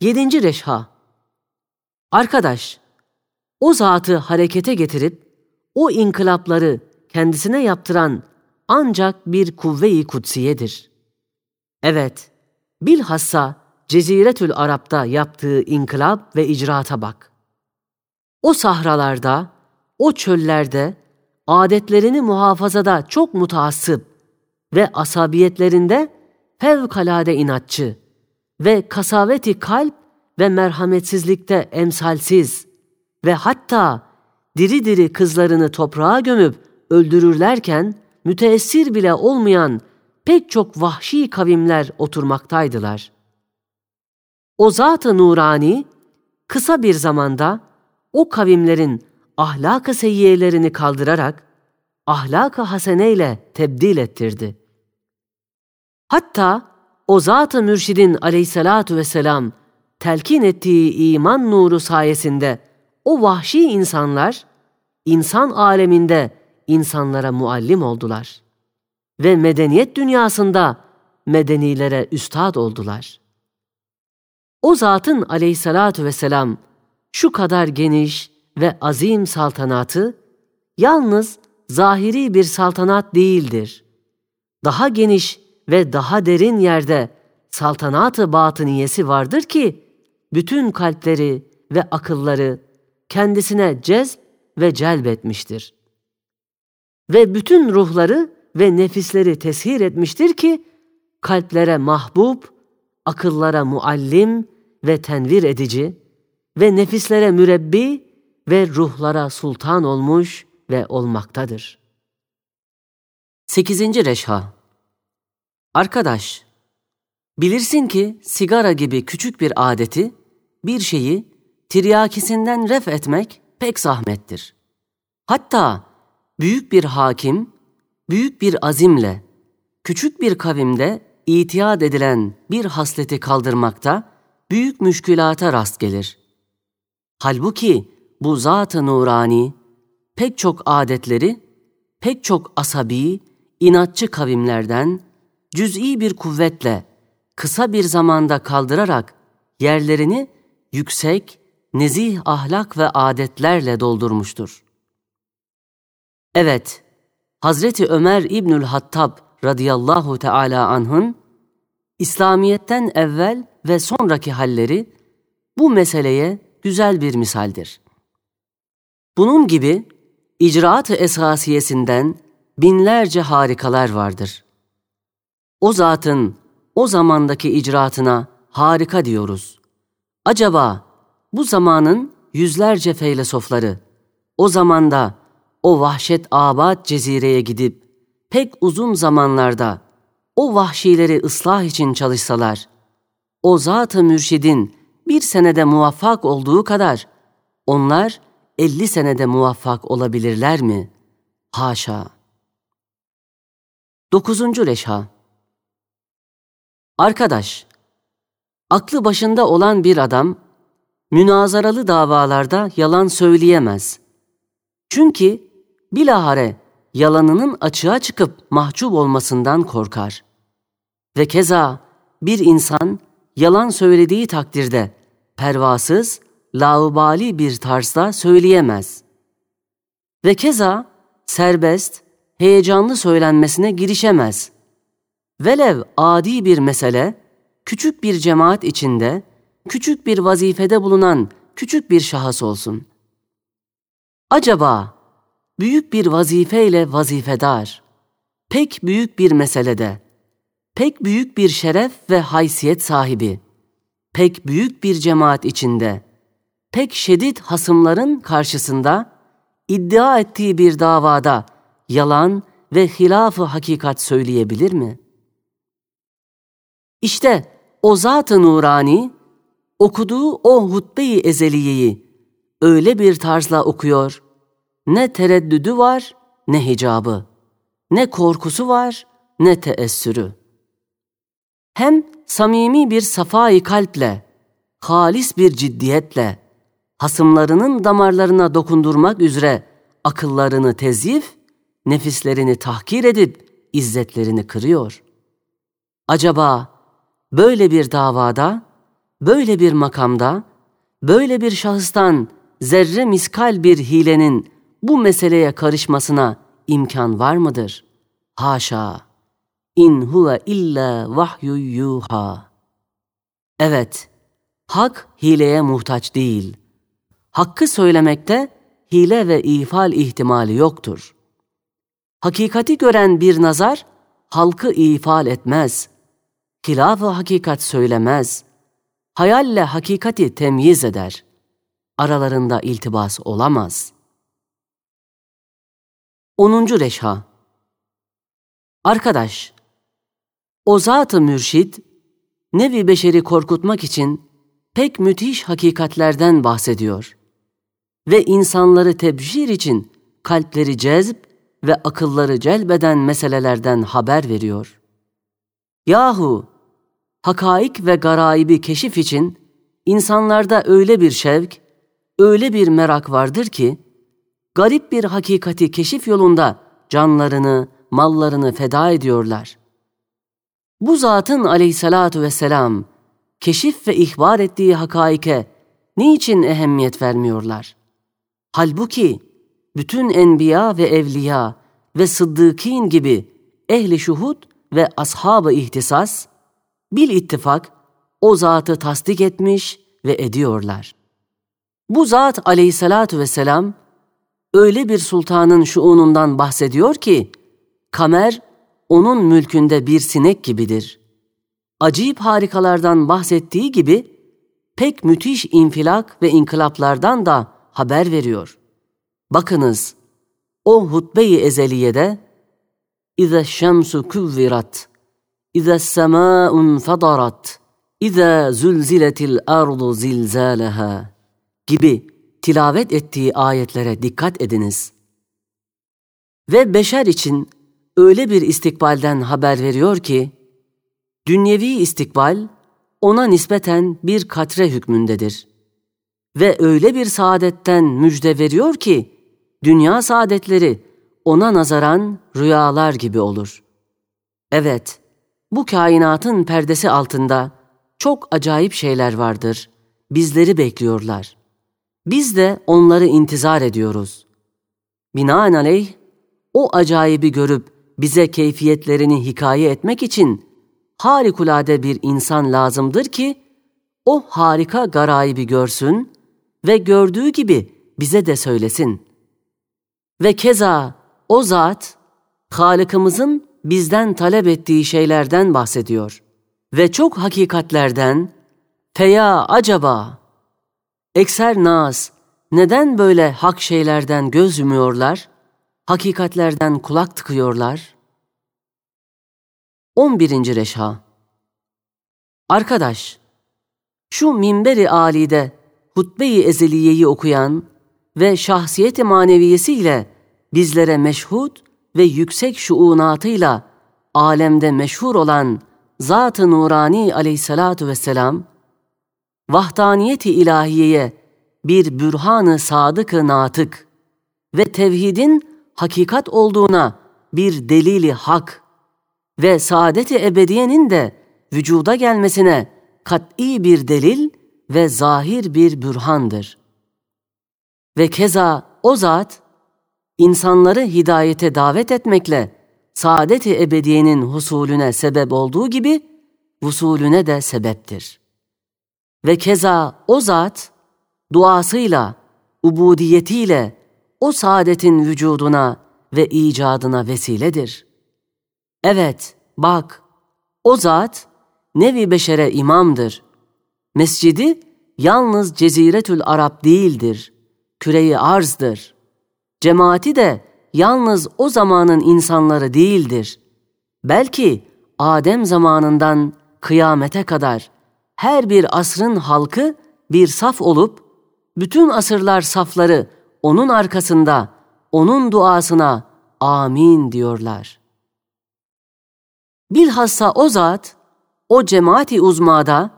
Yedinci reşha. Arkadaş, o zatı harekete getirip o inkılapları kendisine yaptıran ancak bir kuvve-i kutsiyedir. Evet, bilhassa Ceziretül Arap'ta yaptığı inkılap ve icraata bak. O sahralarda, o çöllerde, adetlerini muhafazada çok mutaassıp ve asabiyetlerinde fevkalade inatçı ve kasaveti kalp ve merhametsizlikte emsalsiz ve hatta diri diri kızlarını toprağa gömüp öldürürlerken müteessir bile olmayan pek çok vahşi kavimler oturmaktaydılar. O zat-ı nurani kısa bir zamanda o kavimlerin ahlak-ı seyyiyelerini kaldırarak ahlak-ı haseneyle tebdil ettirdi. Hatta o zat-ı mürşidin aleyhissalatu vesselam telkin ettiği iman nuru sayesinde o vahşi insanlar insan aleminde insanlara muallim oldular ve medeniyet dünyasında medenilere üstad oldular. O zatın aleyhissalatu vesselam şu kadar geniş ve azim saltanatı yalnız zahiri bir saltanat değildir. Daha geniş ve daha derin yerde saltanatı batıniyesi vardır ki bütün kalpleri ve akılları kendisine cezb ve celbetmiştir. Ve bütün ruhları ve nefisleri teshir etmiştir ki kalplere mahbub, akıllara muallim ve tenvir edici ve nefislere mürebbi ve ruhlara sultan olmuş ve olmaktadır. 8. Reşha Arkadaş, bilirsin ki sigara gibi küçük bir adeti, bir şeyi tiryakisinden ref etmek pek zahmettir. Hatta büyük bir hakim, büyük bir azimle, küçük bir kavimde itiyat edilen bir hasleti kaldırmakta büyük müşkülata rast gelir. Halbuki bu zat-ı nurani, pek çok adetleri, pek çok asabi, inatçı kavimlerden cüz'i bir kuvvetle kısa bir zamanda kaldırarak yerlerini yüksek, nezih ahlak ve adetlerle doldurmuştur. Evet, Hazreti Ömer İbnül Hattab radıyallahu teala anh'ın İslamiyet'ten evvel ve sonraki halleri bu meseleye güzel bir misaldir. Bunun gibi icraat-ı esasiyesinden binlerce harikalar vardır. O zatın o zamandaki icraatına harika diyoruz. Acaba bu zamanın yüzlerce feylesofları o zamanda o vahşet abad cezireye gidip pek uzun zamanlarda o vahşileri ıslah için çalışsalar, o zat-ı mürşidin bir senede muvaffak olduğu kadar onlar elli senede muvaffak olabilirler mi? Haşa! Dokuzuncu Reşha Arkadaş, aklı başında olan bir adam, münazaralı davalarda yalan söyleyemez. Çünkü bilahare yalanının açığa çıkıp mahcup olmasından korkar. Ve keza bir insan yalan söylediği takdirde pervasız, laubali bir tarzda söyleyemez. Ve keza serbest, heyecanlı söylenmesine girişemez. Velev adi bir mesele, küçük bir cemaat içinde, küçük bir vazifede bulunan küçük bir şahıs olsun. Acaba büyük bir vazifeyle vazifedar, pek büyük bir meselede, pek büyük bir şeref ve haysiyet sahibi, pek büyük bir cemaat içinde, pek şiddet hasımların karşısında iddia ettiği bir davada yalan ve hilafı hakikat söyleyebilir mi? İşte o zat-ı nurani okuduğu o hutbe-i ezeliyeyi öyle bir tarzla okuyor, ne tereddüdü var ne hicabı, ne korkusu var ne teessürü. Hem samimi bir safai kalple, halis bir ciddiyetle, hasımlarının damarlarına dokundurmak üzere akıllarını tezyif, nefislerini tahkir edip izzetlerini kırıyor. Acaba böyle bir davada böyle bir makamda, böyle bir şahıstan zerre miskal bir hilenin bu meseleye karışmasına imkan var mıdır? Haşa! İn huve illa vahyu yuha. Evet, hak hileye muhtaç değil. Hakkı söylemekte hile ve ifal ihtimali yoktur. Hakikati gören bir nazar, halkı ifal etmez. Hilaf-ı hakikat söylemez. Hayalle hakikati temyiz eder. Aralarında iltibas olamaz. 10. Reşha Arkadaş, o zat-ı mürşid, nevi beşeri korkutmak için pek müthiş hakikatlerden bahsediyor ve insanları tebşir için kalpleri cezb ve akılları celbeden meselelerden haber veriyor. Yahu, hakaik ve garaibi keşif için insanlarda öyle bir şevk, öyle bir merak vardır ki, garip bir hakikati keşif yolunda canlarını, mallarını feda ediyorlar. Bu zatın aleyhissalatu vesselam keşif ve ihbar ettiği hakaike niçin ehemmiyet vermiyorlar? Halbuki bütün enbiya ve evliya ve sıddıkîn gibi ehli şuhud ve ashab-ı ihtisas bil ittifak o zatı tasdik etmiş ve ediyorlar. Bu zat aleyhissalatu vesselam öyle bir sultanın şuunundan bahsediyor ki kamer onun mülkünde bir sinek gibidir. Acayip harikalardan bahsettiği gibi pek müthiş infilak ve inkılaplardan da haber veriyor. Bakınız, o hutbe-i ezeliyede İza şemsu kuvvirat, İza semâun fadarat, İza zulziletil ardu zilzâleha gibi tilavet ettiği ayetlere dikkat ediniz. Ve beşer için öyle bir istikbalden haber veriyor ki, dünyevi istikbal ona nispeten bir katre hükmündedir. Ve öyle bir saadetten müjde veriyor ki, dünya saadetleri ona nazaran rüyalar gibi olur. Evet, bu kainatın perdesi altında çok acayip şeyler vardır. Bizleri bekliyorlar. Biz de onları intizar ediyoruz. Binaenaleyh, o acayibi görüp bize keyfiyetlerini hikaye etmek için harikulade bir insan lazımdır ki, o harika garayibi görsün ve gördüğü gibi bize de söylesin. Ve keza o zat, Halık'ımızın bizden talep ettiği şeylerden bahsediyor. Ve çok hakikatlerden, feya acaba, ekser nas, neden böyle hak şeylerden göz yumuyorlar, hakikatlerden kulak tıkıyorlar? 11. Reşha Arkadaş, şu minberi alide hutbe-i ezeliyeyi okuyan ve şahsiyet-i maneviyesiyle bizlere meşhud ve yüksek şuunatıyla alemde meşhur olan Zat-ı Nurani aleyhissalatu vesselam, vahdaniyeti ilahiyeye bir bürhan-ı sadık-ı natık ve tevhidin hakikat olduğuna bir delili hak ve saadet-i ebediyenin de vücuda gelmesine kat'i bir delil ve zahir bir bürhandır. Ve keza o zat, insanları hidayete davet etmekle saadet-i ebediyenin husulüne sebep olduğu gibi, vusulüne de sebeptir. Ve keza o zat, duasıyla, ubudiyetiyle o saadetin vücuduna ve icadına vesiledir. Evet, bak, o zat nevi beşere imamdır. Mescidi yalnız Ceziretül Arap değildir, küreyi arzdır. Cemaati de yalnız o zamanın insanları değildir. Belki Adem zamanından kıyamete kadar her bir asrın halkı bir saf olup, bütün asırlar safları onun arkasında, onun duasına amin diyorlar. Bilhassa o zat, o cemaati uzmada,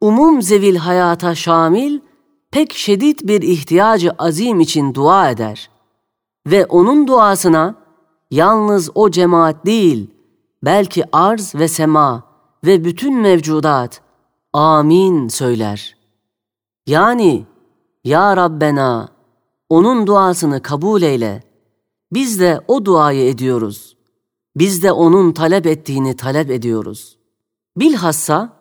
umum zevil hayata şamil, pek şiddet bir ihtiyacı azim için dua eder. Ve onun duasına, yalnız o cemaat değil, belki arz ve sema ve bütün mevcudat, amin söyler. Yani ya Rabbena onun duasını kabul eyle. Biz de o duayı ediyoruz. Biz de onun talep ettiğini talep ediyoruz. Bilhassa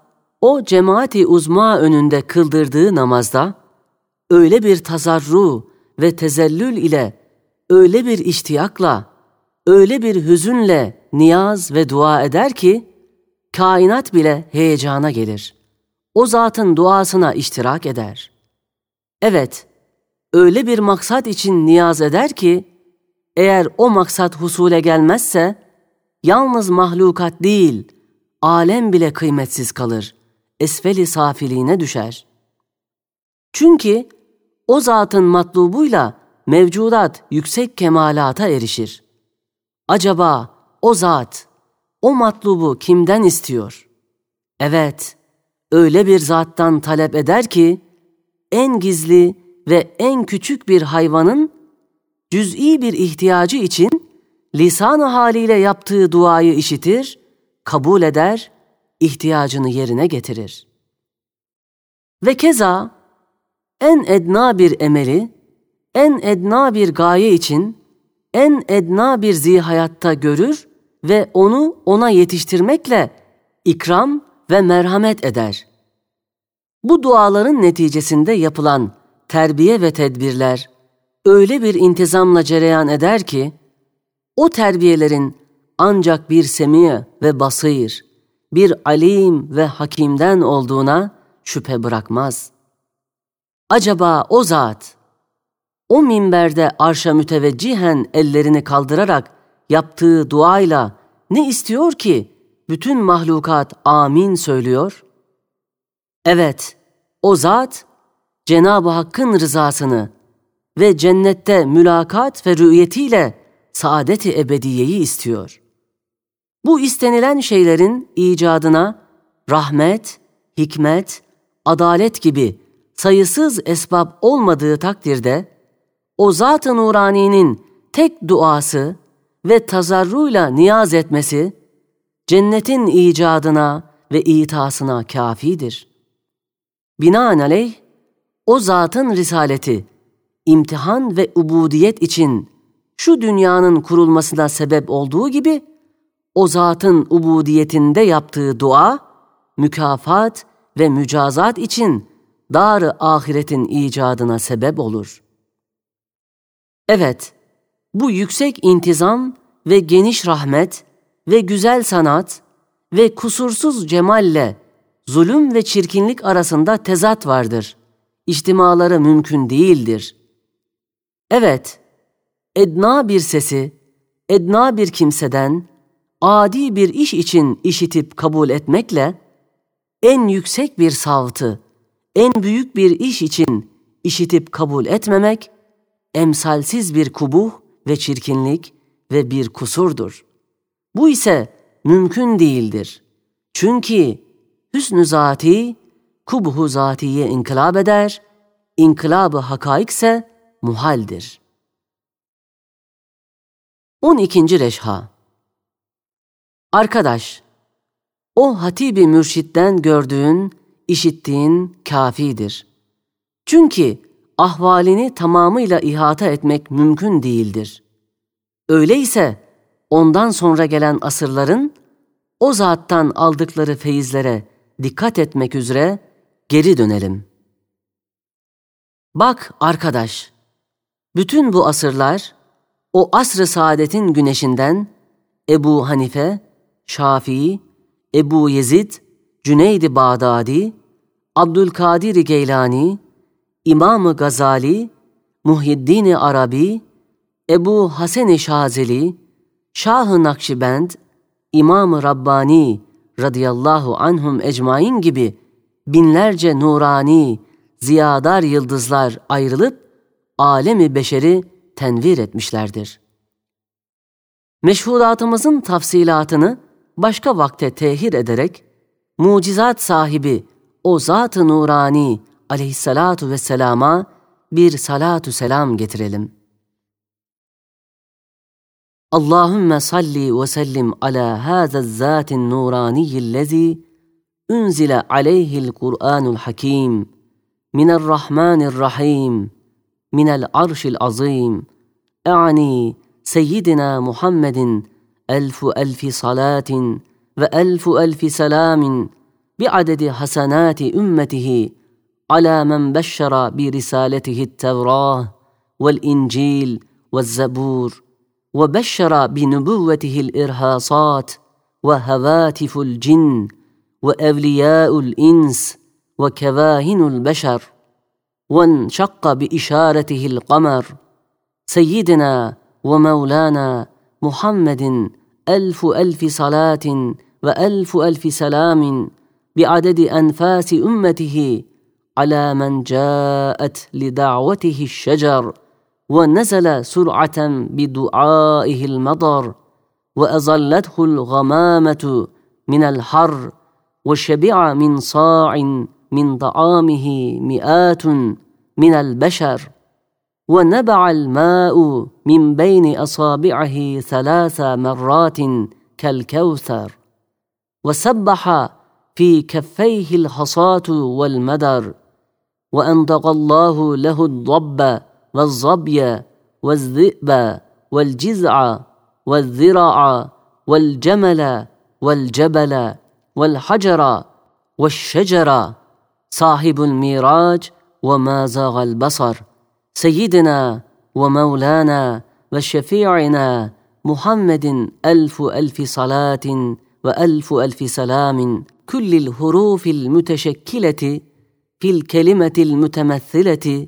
o cemaati uzma önünde kıldırdığı namazda öyle bir tazarru ve tezellül ile, öyle bir iştiyakla, öyle bir hüzünle niyaz ve dua eder ki, kainat bile heyecana gelir. O zatın duasına iştirak eder. Evet, öyle bir maksat için niyaz eder ki, eğer o maksat husule gelmezse, yalnız mahlukat değil, alem bile kıymetsiz kalır, esfeli safiliğine düşer. Çünkü o zatın matlubuyla mevcudat yüksek kemalata erişir. Acaba o zat, o matlubu kimden istiyor? Evet, öyle bir zattan talep eder ki, en gizli ve en küçük bir hayvanın cüz'i bir ihtiyacı için lisan haliyle yaptığı duayı işitir, kabul eder, ihtiyacını yerine getirir. Ve keza en edna bir emeli, en edna bir gaye için, en edna bir zihayatta görür ve onu ona yetiştirmekle ikram ve merhamet eder. Bu duaların neticesinde yapılan terbiye ve tedbirler öyle bir intizamla cereyan eder ki, o terbiyelerin ancak bir semiye ve basir, bir alim ve hakimden olduğuna şüphe bırakmaz.'' Acaba o zat, o minberde arşa müteveccihen ellerini kaldırarak yaptığı duayla ne istiyor ki bütün mahlukat amin söylüyor? Evet, o zat Cenab-ı Hakk'ın rızasını ve cennette mülakat ve rü'yetiyle saadeti ebediyeyi istiyor. Bu istenilen şeylerin icadına rahmet, hikmet, adalet gibi sayısız esbab olmadığı takdirde o Zat-ı Nurani'nin tek duası ve tazarruyla niyaz etmesi cennetin icadına ve itasına kafidir. Binaenaleyh o zatın risaleti imtihan ve ubudiyet için şu dünyanın kurulmasına sebep olduğu gibi o zatın ubudiyetinde yaptığı dua mükafat ve mücazat için dar ahiretin icadına sebep olur. Evet, bu yüksek intizam ve geniş rahmet ve güzel sanat ve kusursuz cemalle zulüm ve çirkinlik arasında tezat vardır. İçtimaları mümkün değildir. Evet, edna bir sesi, edna bir kimseden, adi bir iş için işitip kabul etmekle, en yüksek bir savtı, en büyük bir iş için işitip kabul etmemek, emsalsiz bir kubuh ve çirkinlik ve bir kusurdur. Bu ise mümkün değildir. Çünkü hüsnü zati, kubuhu zatiye inkılap eder, inkılabı hakaik ise muhaldir. 12. Reşha Arkadaş, o hatibi mürşitten gördüğün işittiğin kafidir. Çünkü ahvalini tamamıyla ihata etmek mümkün değildir. Öyleyse ondan sonra gelen asırların o zattan aldıkları feyizlere dikkat etmek üzere geri dönelim. Bak arkadaş, bütün bu asırlar o asr-ı saadetin güneşinden Ebu Hanife, Şafii, Ebu Yezid, Cüneyd-i Bağdadi, Abdülkadir Geylani, İmam Gazali, Muhyiddin Arabi, Ebu Hasan-ı Şazeli, Şah-ı Nakşibend, İmam Rabbani radıyallahu anhum ecmain gibi binlerce nurani, ziyadar yıldızlar ayrılıp alemi beşeri tenvir etmişlerdir. Meşhuratımızın tafsilatını başka vakte tehir ederek mucizat sahibi o Zat-ı Nurani aleyhissalatu vesselama bir salatu selam getirelim. Allahümme salli ve sellim ala hâzel zâtin nuraniyillezî unzile aleyhil Kur'anul hakim minel rahmanir rahim minel arşil azim e'ani seyyidina Muhammedin elfu elfi salatin ve elfu elfi selamin bi'adedi hasanati ümmetihi على من بشر برسالته التوراة والإنجيل والزبور وبشر بنبوته الإرهاصات وهواتف الجن وأولياء الإنس وكواهن البشر وانشق بإشارته القمر سيدنا ومولانا محمد ألف ألف صلاة وألف ألف سلام بعدد أنفاس أمته على من جاءت لدعوته الشجر ونزل سرعة بدعائه المطر وأظلته الغمامة من الحر وشبع من صاع من طعامه مئات من البشر ونبع الماء من بين أصابعه ثلاث مرات كالكوثر وسبح في كفيه الحصاة والمدر وأنطق الله له الضب والظبي والذئب والجزع والذرع والجمل والجبل والحجر والشجر. صاحب الميراج وما زاغ البصر. سيدنا ومولانا وشفيعنا محمد ألف ألف صلاة وألف ألف سلام. كل الحروف المتشكلة في الكلمة المتمثلة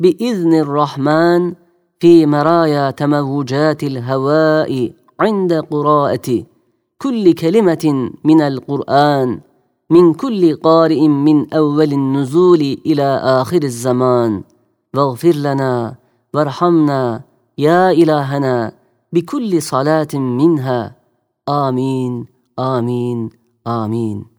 بإذن الرحمن في مرايا تموجات الهواء عند قراءة كل كلمة من القرآن من كل قارئ من أول النزول إلى آخر الزمان. واغفر لنا وارحمنا يا إلهنا بكل صلاة منها. آمين آمين آمين.